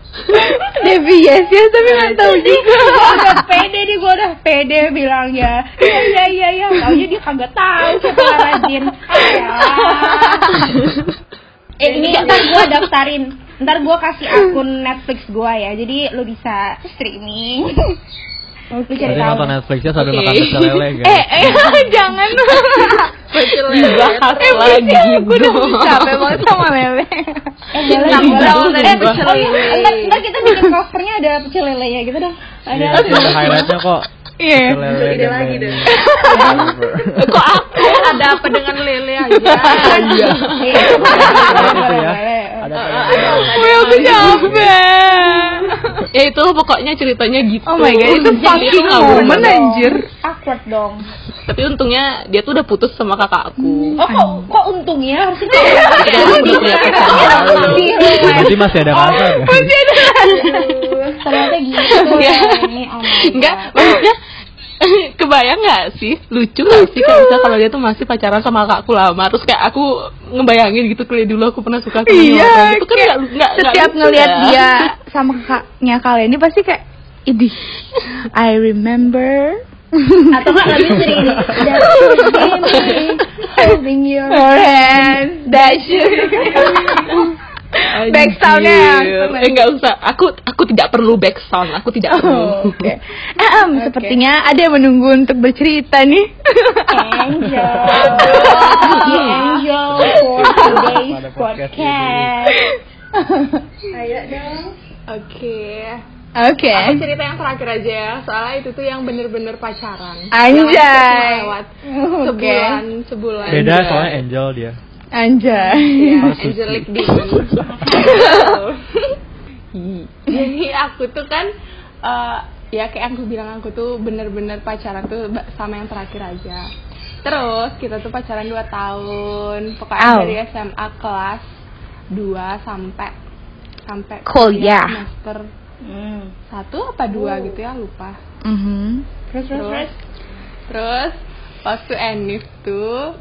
Devi yes yes tapi nggak tahu juga. Gua udah pede nih, gue udah pede bilangnya. Iya iya iya iya. Taunya dia kagak tahu siapa Lara Jane. Ya. Eh ini ntar gue daftarin. Ntar gue kasih akun Netflix gue ya. Jadi lu bisa streaming. Tadi tahu. nonton Netflixnya sambil Oke. makan pecel lele guys. Eh eh jangan. dibahas Eh lagi aku udah dong. capek banget sama lele. Eh, Eh, dari pecel iya, lele. Ntar, ntar kita bikin covernya ada pecel lelenya gitu dong. Iya, Ada. itu highlightnya kok. Iya. Pecel lele lagi deh. kok aku ada apa dengan lele aja Iya. Gitu ya. Ada Wih aku capek. ya itu pokoknya ceritanya gitu Oh my god itu fucking banget. anjir. Awkward dong. tapi untungnya dia tuh udah putus sama kakakku Oh kok, kok untungnya harusnya. Berarti masih ada masa kan? Ternyata gitu Iya. ini. Oh enggak maksudnya kebayang nggak sih lucu nggak sih kalau misalnya kalau dia tuh masih pacaran sama kakakku lama terus kayak aku ngebayangin gitu kayak dulu aku pernah suka sama Iya, orang itu kan kayak nggak nggak nggak Setiap ngelihat ya. dia sama kakaknya kalian ini pasti kayak idih. I remember Atau nggak lebih sering holding your hand that you Back sound-nya Anjir. langsung eh nggak usah aku aku tidak perlu back sound aku tidak perlu Oh, Oke. Em, sepertinya ada yang menunggu untuk bercerita nih. angel. Angel for today's podcast. Ayo dong. Oke. Oke. Aku cerita yang terakhir aja ya, soalnya itu tuh yang bener-bener pacaran. Anjay. Yang lewat Oke. sebulan, sebulan. Beda soalnya Angel dia. Anjay. Suci. Angelic di. Jadi aku tuh kan eh, ya kayak aku bilang aku tuh bener-bener pacaran tuh sama yang terakhir aja. Terus kita tuh pacaran 2 tahun, pokoknya Ow. dari SMA kelas 2 sampai sampai Kuliah. semester satu apa dua gitu ya lupa. Mhm. Terus terus Terus terus waktu Enif tuh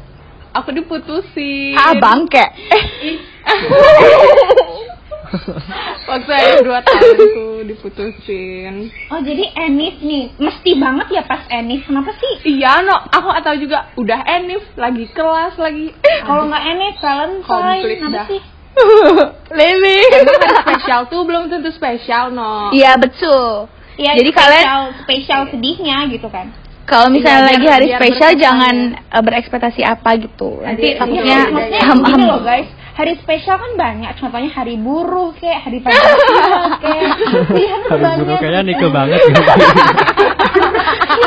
aku diputusin. Ah bangke. Eh. Waktu ada dua tahun tuh diputusin. Oh jadi Enif nih, mesti banget ya pas Enif. Kenapa sih? Iya, no, aku tahu juga. Udah enif, lagi kelas, lagi. Kalau nggak Enif, Valentine, Komplit kenapa dah. sih? Lili. Emang hari spesial tuh belum tentu spesial, no. Iya betul. Ya, Jadi spesial, kalian- spesial sedihnya gitu kan? Kalau misalnya Iya, lagi hari spesial berkesan jangan eh, berekspektasi apa gitu. Nanti Iya, takutnya Iya, maksudnya ham ham. gini loh guys, hari spesial kan banyak. Contohnya hari buruh kayak hari Pancasila kayak. Iya kan Hari banyak. buruh kayaknya Nike banget Iya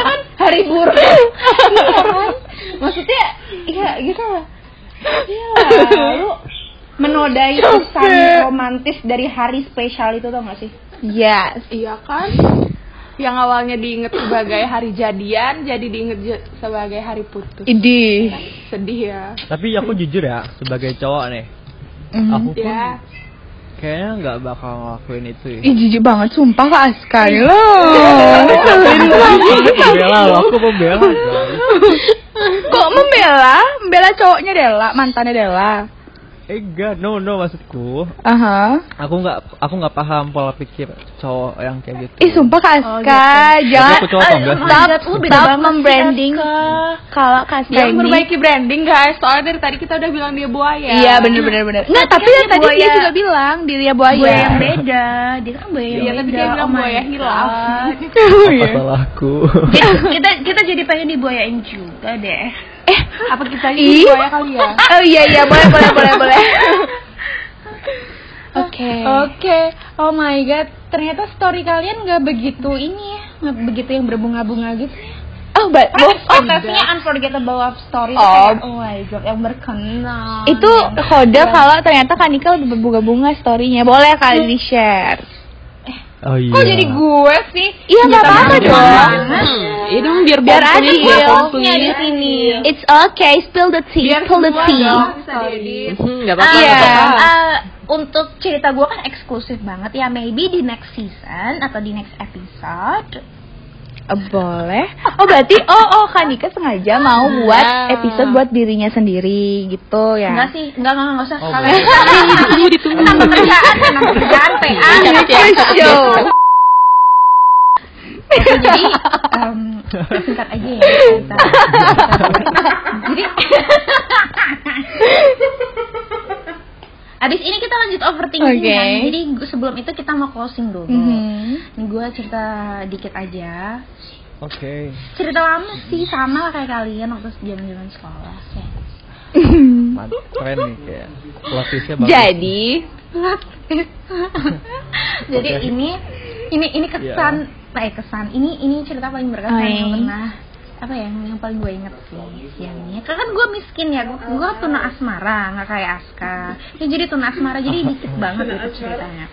kan hari buruh. Iya kan? Maksudnya iya gitu lah. Iya lah, lu menodai pesan romantis dari hari spesial itu tau gak sih? Yes. Iya kan? Yang awalnya diinget sebagai hari jadian, jadi diinget sebagai hari putus. Idi. Sedih ya. Tapi aku jujur ya sebagai cowok nih, Mhm. aku pun Ya. kayaknya nggak bakal ngelakuin itu ya. Ih jijik banget sumpah Kak Aska lo. Membela loh, aku membela. Kok membela? Membela cowoknya Dela, mantannya Dela. Eh enggak, no no maksudku. Aha. Aku nggak aku nggak paham pola pikir cowok yang kayak gitu. Ih sumpah Kak Oh, Aska, gitu. jangan Tapi aku cowok enggak sih? stop, Lu beda stop banget membranding kalau Kak Aska Dia ini. memperbaiki branding guys, soalnya dari tadi kita udah bilang dia buaya. Iya bener bener bener. Nggak tapi kan ya dia tadi dia juga bilang dirinya buaya. Buaya yang beda, dia kan buaya yang Iya, beda. tapi dia bilang Oh buaya hilang. God. Apa salahku? Jadi kita kita jadi pengen dibuayain juga deh. Eh, Apa kita ini kali ya? oh iya iya boleh boleh boleh boleh. Oke. Oke, oh my god, ternyata story kalian nggak begitu ini ya, nggak begitu yang berbunga-bunga gitu ya. Oh, but, Kan ekspektasinya unforgettable love story Oh. kayak, oh my god, yang berkenan. itu kode kalau ternyata Kanika lebih berbunga-bunga storynya. Boleh kali di share. Oh iya. Kok jadi gue sih? Iya nggak apa-apa dong. Iya dong biar Biar adil. di sini. It's okay, spill the tea, Biar spill the tea. dong bisa diedit. Hmm, nggak apa-apa. Iya. Eh, untuk cerita gue kan eksklusif banget ya maybe di next season atau di next episode Eh, Boleh. Oh berarti oh oh Kanika sengaja mau buat Nah. episode buat dirinya sendiri gitu ya. enggak sih enggak enggak enggak usah Oh, kalian Ditunggu, ditunggu. tentang pekerjaan tentang pekerjaan PA jadi em, singkat aja ya cerita. jadi Abis ini kita lanjut overthinking Oke. kan. Jadi sebelum itu kita mau closing dulu. Mhm. Nih gue cerita dikit aja. Oke. Cerita lama sih sama lah kayak kalian waktu zaman-zaman sekolah. Ya. Keren nih kayak. Jadi Jadi Oke. ini ini ini kesan, eh kesan. Ini ini cerita paling berkesan yang iya. pernah apa ya yang, yang paling gue inget sih siangnya karena kan gue miskin ya gue gue tuna asmara nggak kayak Aska ya jadi tuna asmara jadi dikit banget itu ceritanya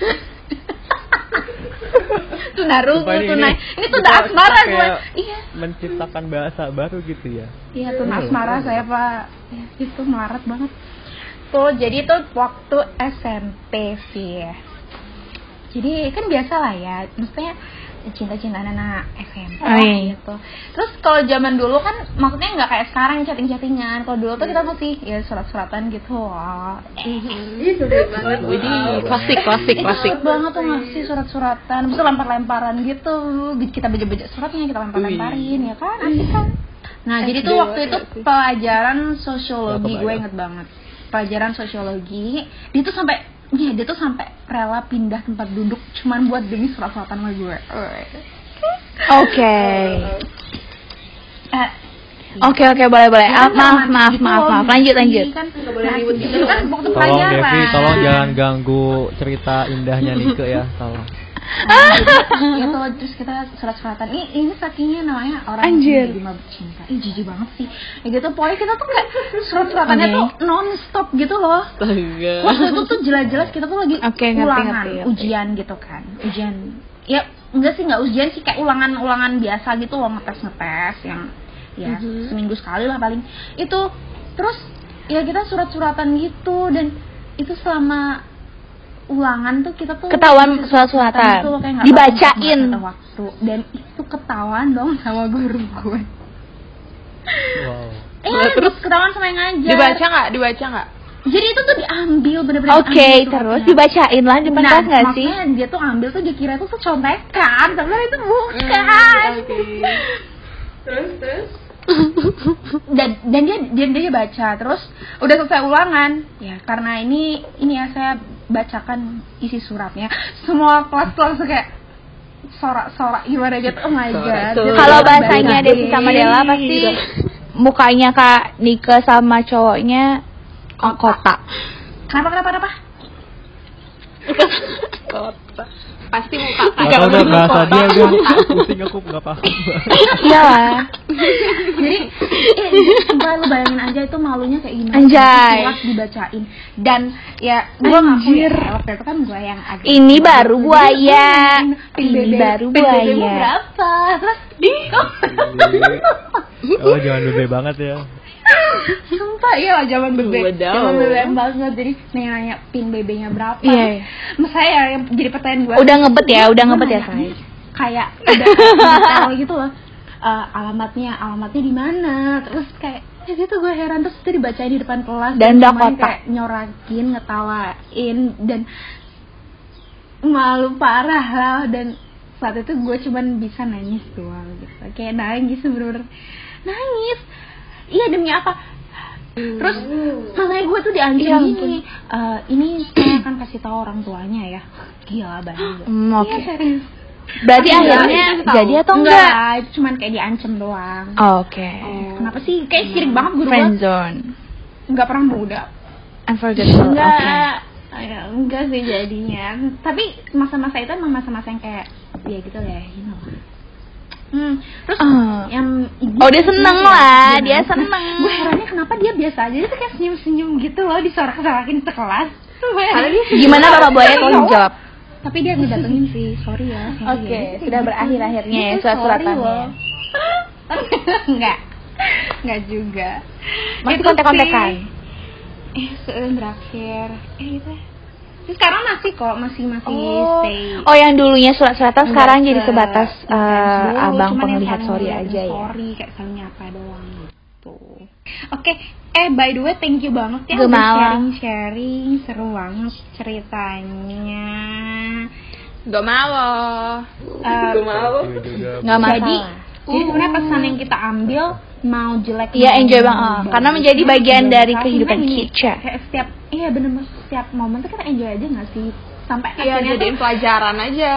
tuna rugu ini- tuna ini ini tuna asmara gue iya Menciptakan bahasa baru gitu ya. Iya tuh Iya, asmara iya. saya pak ya, itu melarat banget. Tuh jadi tuh waktu SMP sih ya. Jadi kan biasa lah ya, maksudnya cinta-cintaan anak SMP Oh, iya. gitu. Terus kalau zaman dulu kan maksudnya nggak kayak sekarang chatting-chattingan. Kalau dulu tuh kita masih ya surat-suratan gitu. Wah. Ih, sulit banget. Widih, klasik, klasik, Itu klasik. banget tuh ngasih surat-suratan, terus lempar-lemparan gitu. Kita baca-baca suratnya, kita lempar-lemparin ya kan, asik kan. Nah, jadi tuh waktu itu pelajaran sosiologi gue inget banget. Pelajaran sosiologi, dia tuh sampai ya dia tuh sampai rela pindah tempat duduk cuman buat demi surat-suratan sama gue. Oke. Eh, Oke oke boleh boleh. Ah, maaf maaf gitu maaf maaf. Lanjut lanjut. Kan, nah, itu kan waktu Tolong. Devi, tolong jangan ganggu cerita indahnya Nike ya, tolong. Ya tuh terus kita surat-suratan ini ini sakingnya namanya orang Anjir. yang mabuk cinta ih jijik banget sih ya gitu pokoknya kita tuh kayak surat-suratannya tuh non stop gitu loh Astaga. waktu itu tuh jelas-jelas kita tuh lagi ngerti, ulangan ngerti, ngerti. ujian gitu kan ujian ya enggak sih nggak ujian sih kayak ulangan-ulangan biasa gitu loh ngetes ngetes yang ya Mhm. seminggu sekali lah paling itu terus ya kita surat-suratan gitu dan itu selama ulangan tuh kita tuh Ketahuan surat-suratan. loh, kayak nggak Dibacain. waktu dan itu ketahuan dong sama guru gue Wow. eh terus ketahuan sama yang ngajar Dibaca nggak? Dibaca nggak? jadi itu tuh diambil bener-bener Oke, diambil terus dibacain lah di depan nah, nggak sih? makanya dia tuh ambil tuh dia kira itu tuh contekan sebenarnya itu bukan Hmm, Oke. terus terus dan dan dia dia dia baca terus udah selesai ulangan. Ya karena ini ini ya saya bacakan isi suratnya. Semua kelas tuh langsung kayak sorak-sorak gimana gitu? Oh my god. Kalau bahasanya. Devi sama Della pasti mukanya Kak Nike sama cowoknya kotak. kenapa kenapa kenapa? Kota. Pasti muka Gak tau deh bahasa dia gue Pusing aku gak paham. Iya lah. jadi eh, lu bayangin aja itu malunya kayak gimana. Anjay. surat dibacain. Dan ya gue ya waktu itu kan gue yang agak Ini baru buaya. Ini baru buaya. berapa? Terus di kok? Oh jangan bebe banget ya Sumpah iya lah zaman bebek. Zaman bebek banget. Jadi nanya pin BB-nya berapa. Iya, iya. Mas saya yang jadi pertanyaan gue Udah ngebet ya, udah Gua ngebet ya, nanya, Say. Kayak detail gitu loh. Eh, alamatnya alamatnya di mana? Terus kayak ya gitu gue heran. Terus itu dibacain di depan kelas. Dan udah kotak. kayak nyorakin ngetawain. Dan malu parah lah. Dan saat itu gue cuman bisa nangis doang gitu. Kayak nangis bener-bener nangis iya demi apa? Terus makanya gue tuh diancam Iya, ampun. gini "Eh, ini saya akan kasih tahu orang tuanya ya. Gila banget Hmm, oke. Iya, serius Berarti Tapi enggak, akhirnya jadi atau enggak? cuman kayak diancam doang. Oke. kenapa sih? Kayak sirik banget guru gue Friend zone. nggak pernah muda. Unforgettable. Enggak. ya, enggak sih jadinya. Tapi masa-masa itu emang masa-masa yang kayak ya gitu ya you know hmm. terus Oh. yang Oh, dia seneng lah, dia seneng. gue herannya kenapa dia biasa aja dia tuh kayak senyum-senyum gitu loh disorak-sorakin sekelas Gimana Bapak Buaya tolong jawab? tapi dia ngedatengin sih sorry ya Oke, ya. sudah berakhir-akhirnya ya Itu surat-suratannya. sorry loh. enggak enggak juga Masih Itu kontak-kontakan? sih. eh se- berakhir eh itu sekarang masih kok masih masih Oh, stay oh yang dulunya surat-suratan sekarang Enggak jadi se- sebatas eh, dulu, abang cuman yang penglihat sorry aja ya. Sorry kayak saling nyapa doang gitu. Oke, eh by the way thank you banget ya udah Gemawa. sharing-sharing, seru banget ceritanya. Gak mau. Eh, Gue mau. Juga Nggak jadi, jadi sebenarnya pesan yang kita ambil mau jelek Iya, mau enjoy banget. Karena menjadi bagian dari Karena kehidupan kita. Kayak setiap iya bener setiap momen tuh kita enjoy aja gak sih? Sampai Iya akhirnya jadiin tuh pelajaran aja.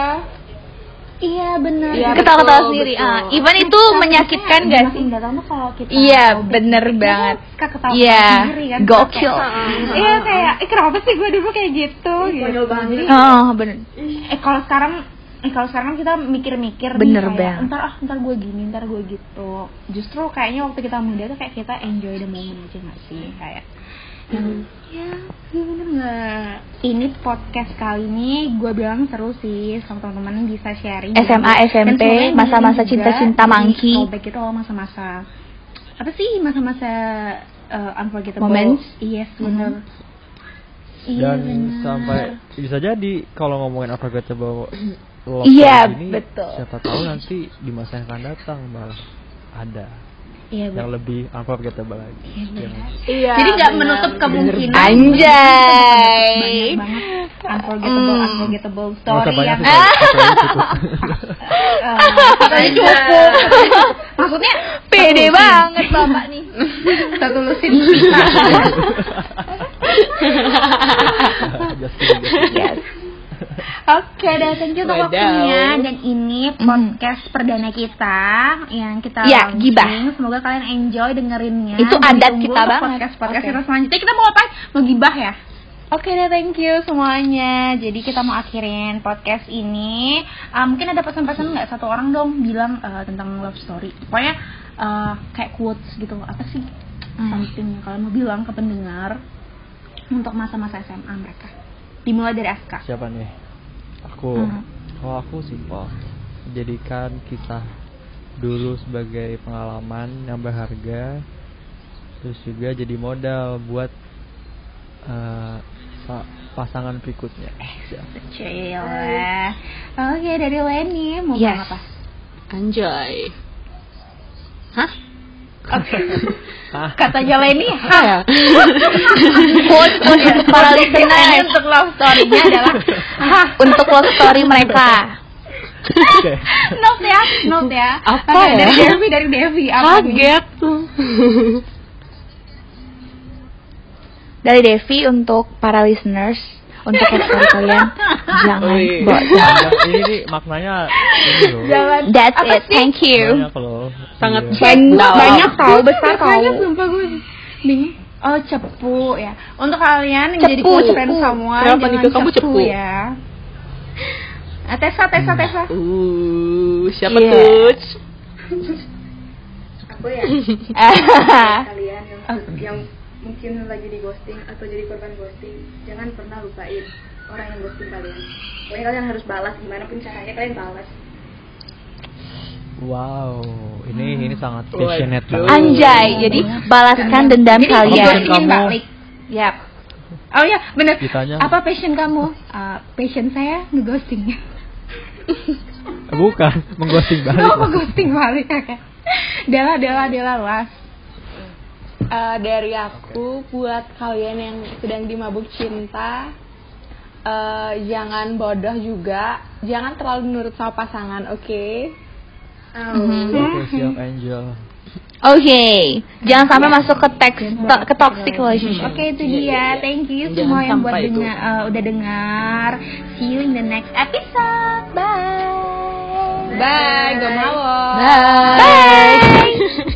iya bener. Iya, Ketawa-ketawa sendiri. betul. Ah, even itu Nah, menyakitkan maksudnya gak sih? kalau kita Iya, bener dikit, banget. ketawa Iya, sendiri kan gokil. Kayak- iya kayak eh, kenapa sih gue dulu kayak gitu gitu jadi Oh, bener. eh kalau sekarang eh kalau sekarang kita mikir-mikir nih, Bener kayak, banget. ntar ah ntar gue gini ntar gue gitu justru kayaknya waktu kita muda tuh kayak kita enjoy the moment aja gak sih kayak ya iya. Bener nggak? Ini podcast kali ini gue bilang seru sih sama teman-teman bisa sharing SMA, Dan SMP, masa-masa cinta-cinta jadi throwback itu loh masa-masa. Apa sih masa-masa uh, unforgettable? Moments. yes bener. Iya Dan bener. sampai bisa jadi kalau ngomongin unforgettable love Iya, gini, betul. Siapa tahu nanti di masa yang akan datang malah ada iya yang lebih unforgettable lagi. Iya, Yang Iya. Jadi nggak menutup kemungkinan Anjay. banyak banget unforgettable Hmm. unforgettable story yang cukup. katanya cukup maksudnya Pede banget Bapak nih. satu lusin kita. Yes. Oke, dan thank you untuk waktunya dan ini podcast perdana kita yang kita Ya, launching. gibah. Semoga kalian enjoy dengerinnya. Itu Dan adat kita banget. Podcast podcast Oke. kita selanjutnya kita mau apa? Mau gibah ya? Oke deh, thank you semuanya. Jadi kita mau akhirin podcast ini. Ah, mungkin ada pesan-pesan nggak satu orang dong bilang eh, tentang love story. Pokoknya eh, kayak quotes gitu. Apa sih? Hmm. Something yang kalian mau bilang ke pendengar untuk masa-masa SMA mereka. Dimulai dari Aska. Siapa nih? Aku. Hmm. Kalau aku simpel. Jadikan kisah dulu sebagai pengalaman yang berharga. Terus juga jadi modal buat eh, sa- pasangan berikutnya. Eh. Oke, dari Lenny mau Yes. apa? Anjay. Hah? Katanya Leni, hah. ya? quote untuk para Ini listener untuk love story-nya adalah hah. untuk love story mereka Oke. Note ya, note ya. Apa ya? Dari Devi, dari Devi. Apa? Kaget tuh. dari Devi untuk para listeners untuk kalian jangan Jangan, ini maknanya ini loh. Jangan. that's Apa it sih? thank you loh. Sangat Iya. banyak Dalam. banyak tahu besar Banyak tahu sumpah gue bingung. Oh cepu ya. Untuk kalian yang jadi Cepu, close friend cepu. semua, Kenapa jangan Niko, kamu cepu? ya. Ah, Tessa, Tessa, Tessa. Uh, siapa Iya. tuh? aku ya kalian yang yang mungkin lagi di ghosting atau jadi korban ghosting jangan pernah lupain orang yang ghosting kalian pokoknya kalian harus balas gimana pun caranya kalian balas Wow, ini Hmm. ini sangat Waduh. passionate banget. anjay jadi balaskan dendam Jadi kalian kamu. balik. Yap. Oh ya, bener. Ditanya. Apa passion kamu? Ah, passion saya ngeghosting. Bukan, mengghosting balik. Oh, ngeghosting balik kakak. Dela, Dela, Dela luas. Eh, dari aku buat kalian yang sedang dimabuk cinta eh, jangan bodoh juga jangan terlalu nurut sama pasangan oke Oke, siap Angel. oke jangan sampai masuk ke teks to- ke toxic relationship. Oke itu dia. Thank you Jangan semua yang buat dengar eh, udah dengar. See you in the next episode. Bye. bye. Gak mau. Bye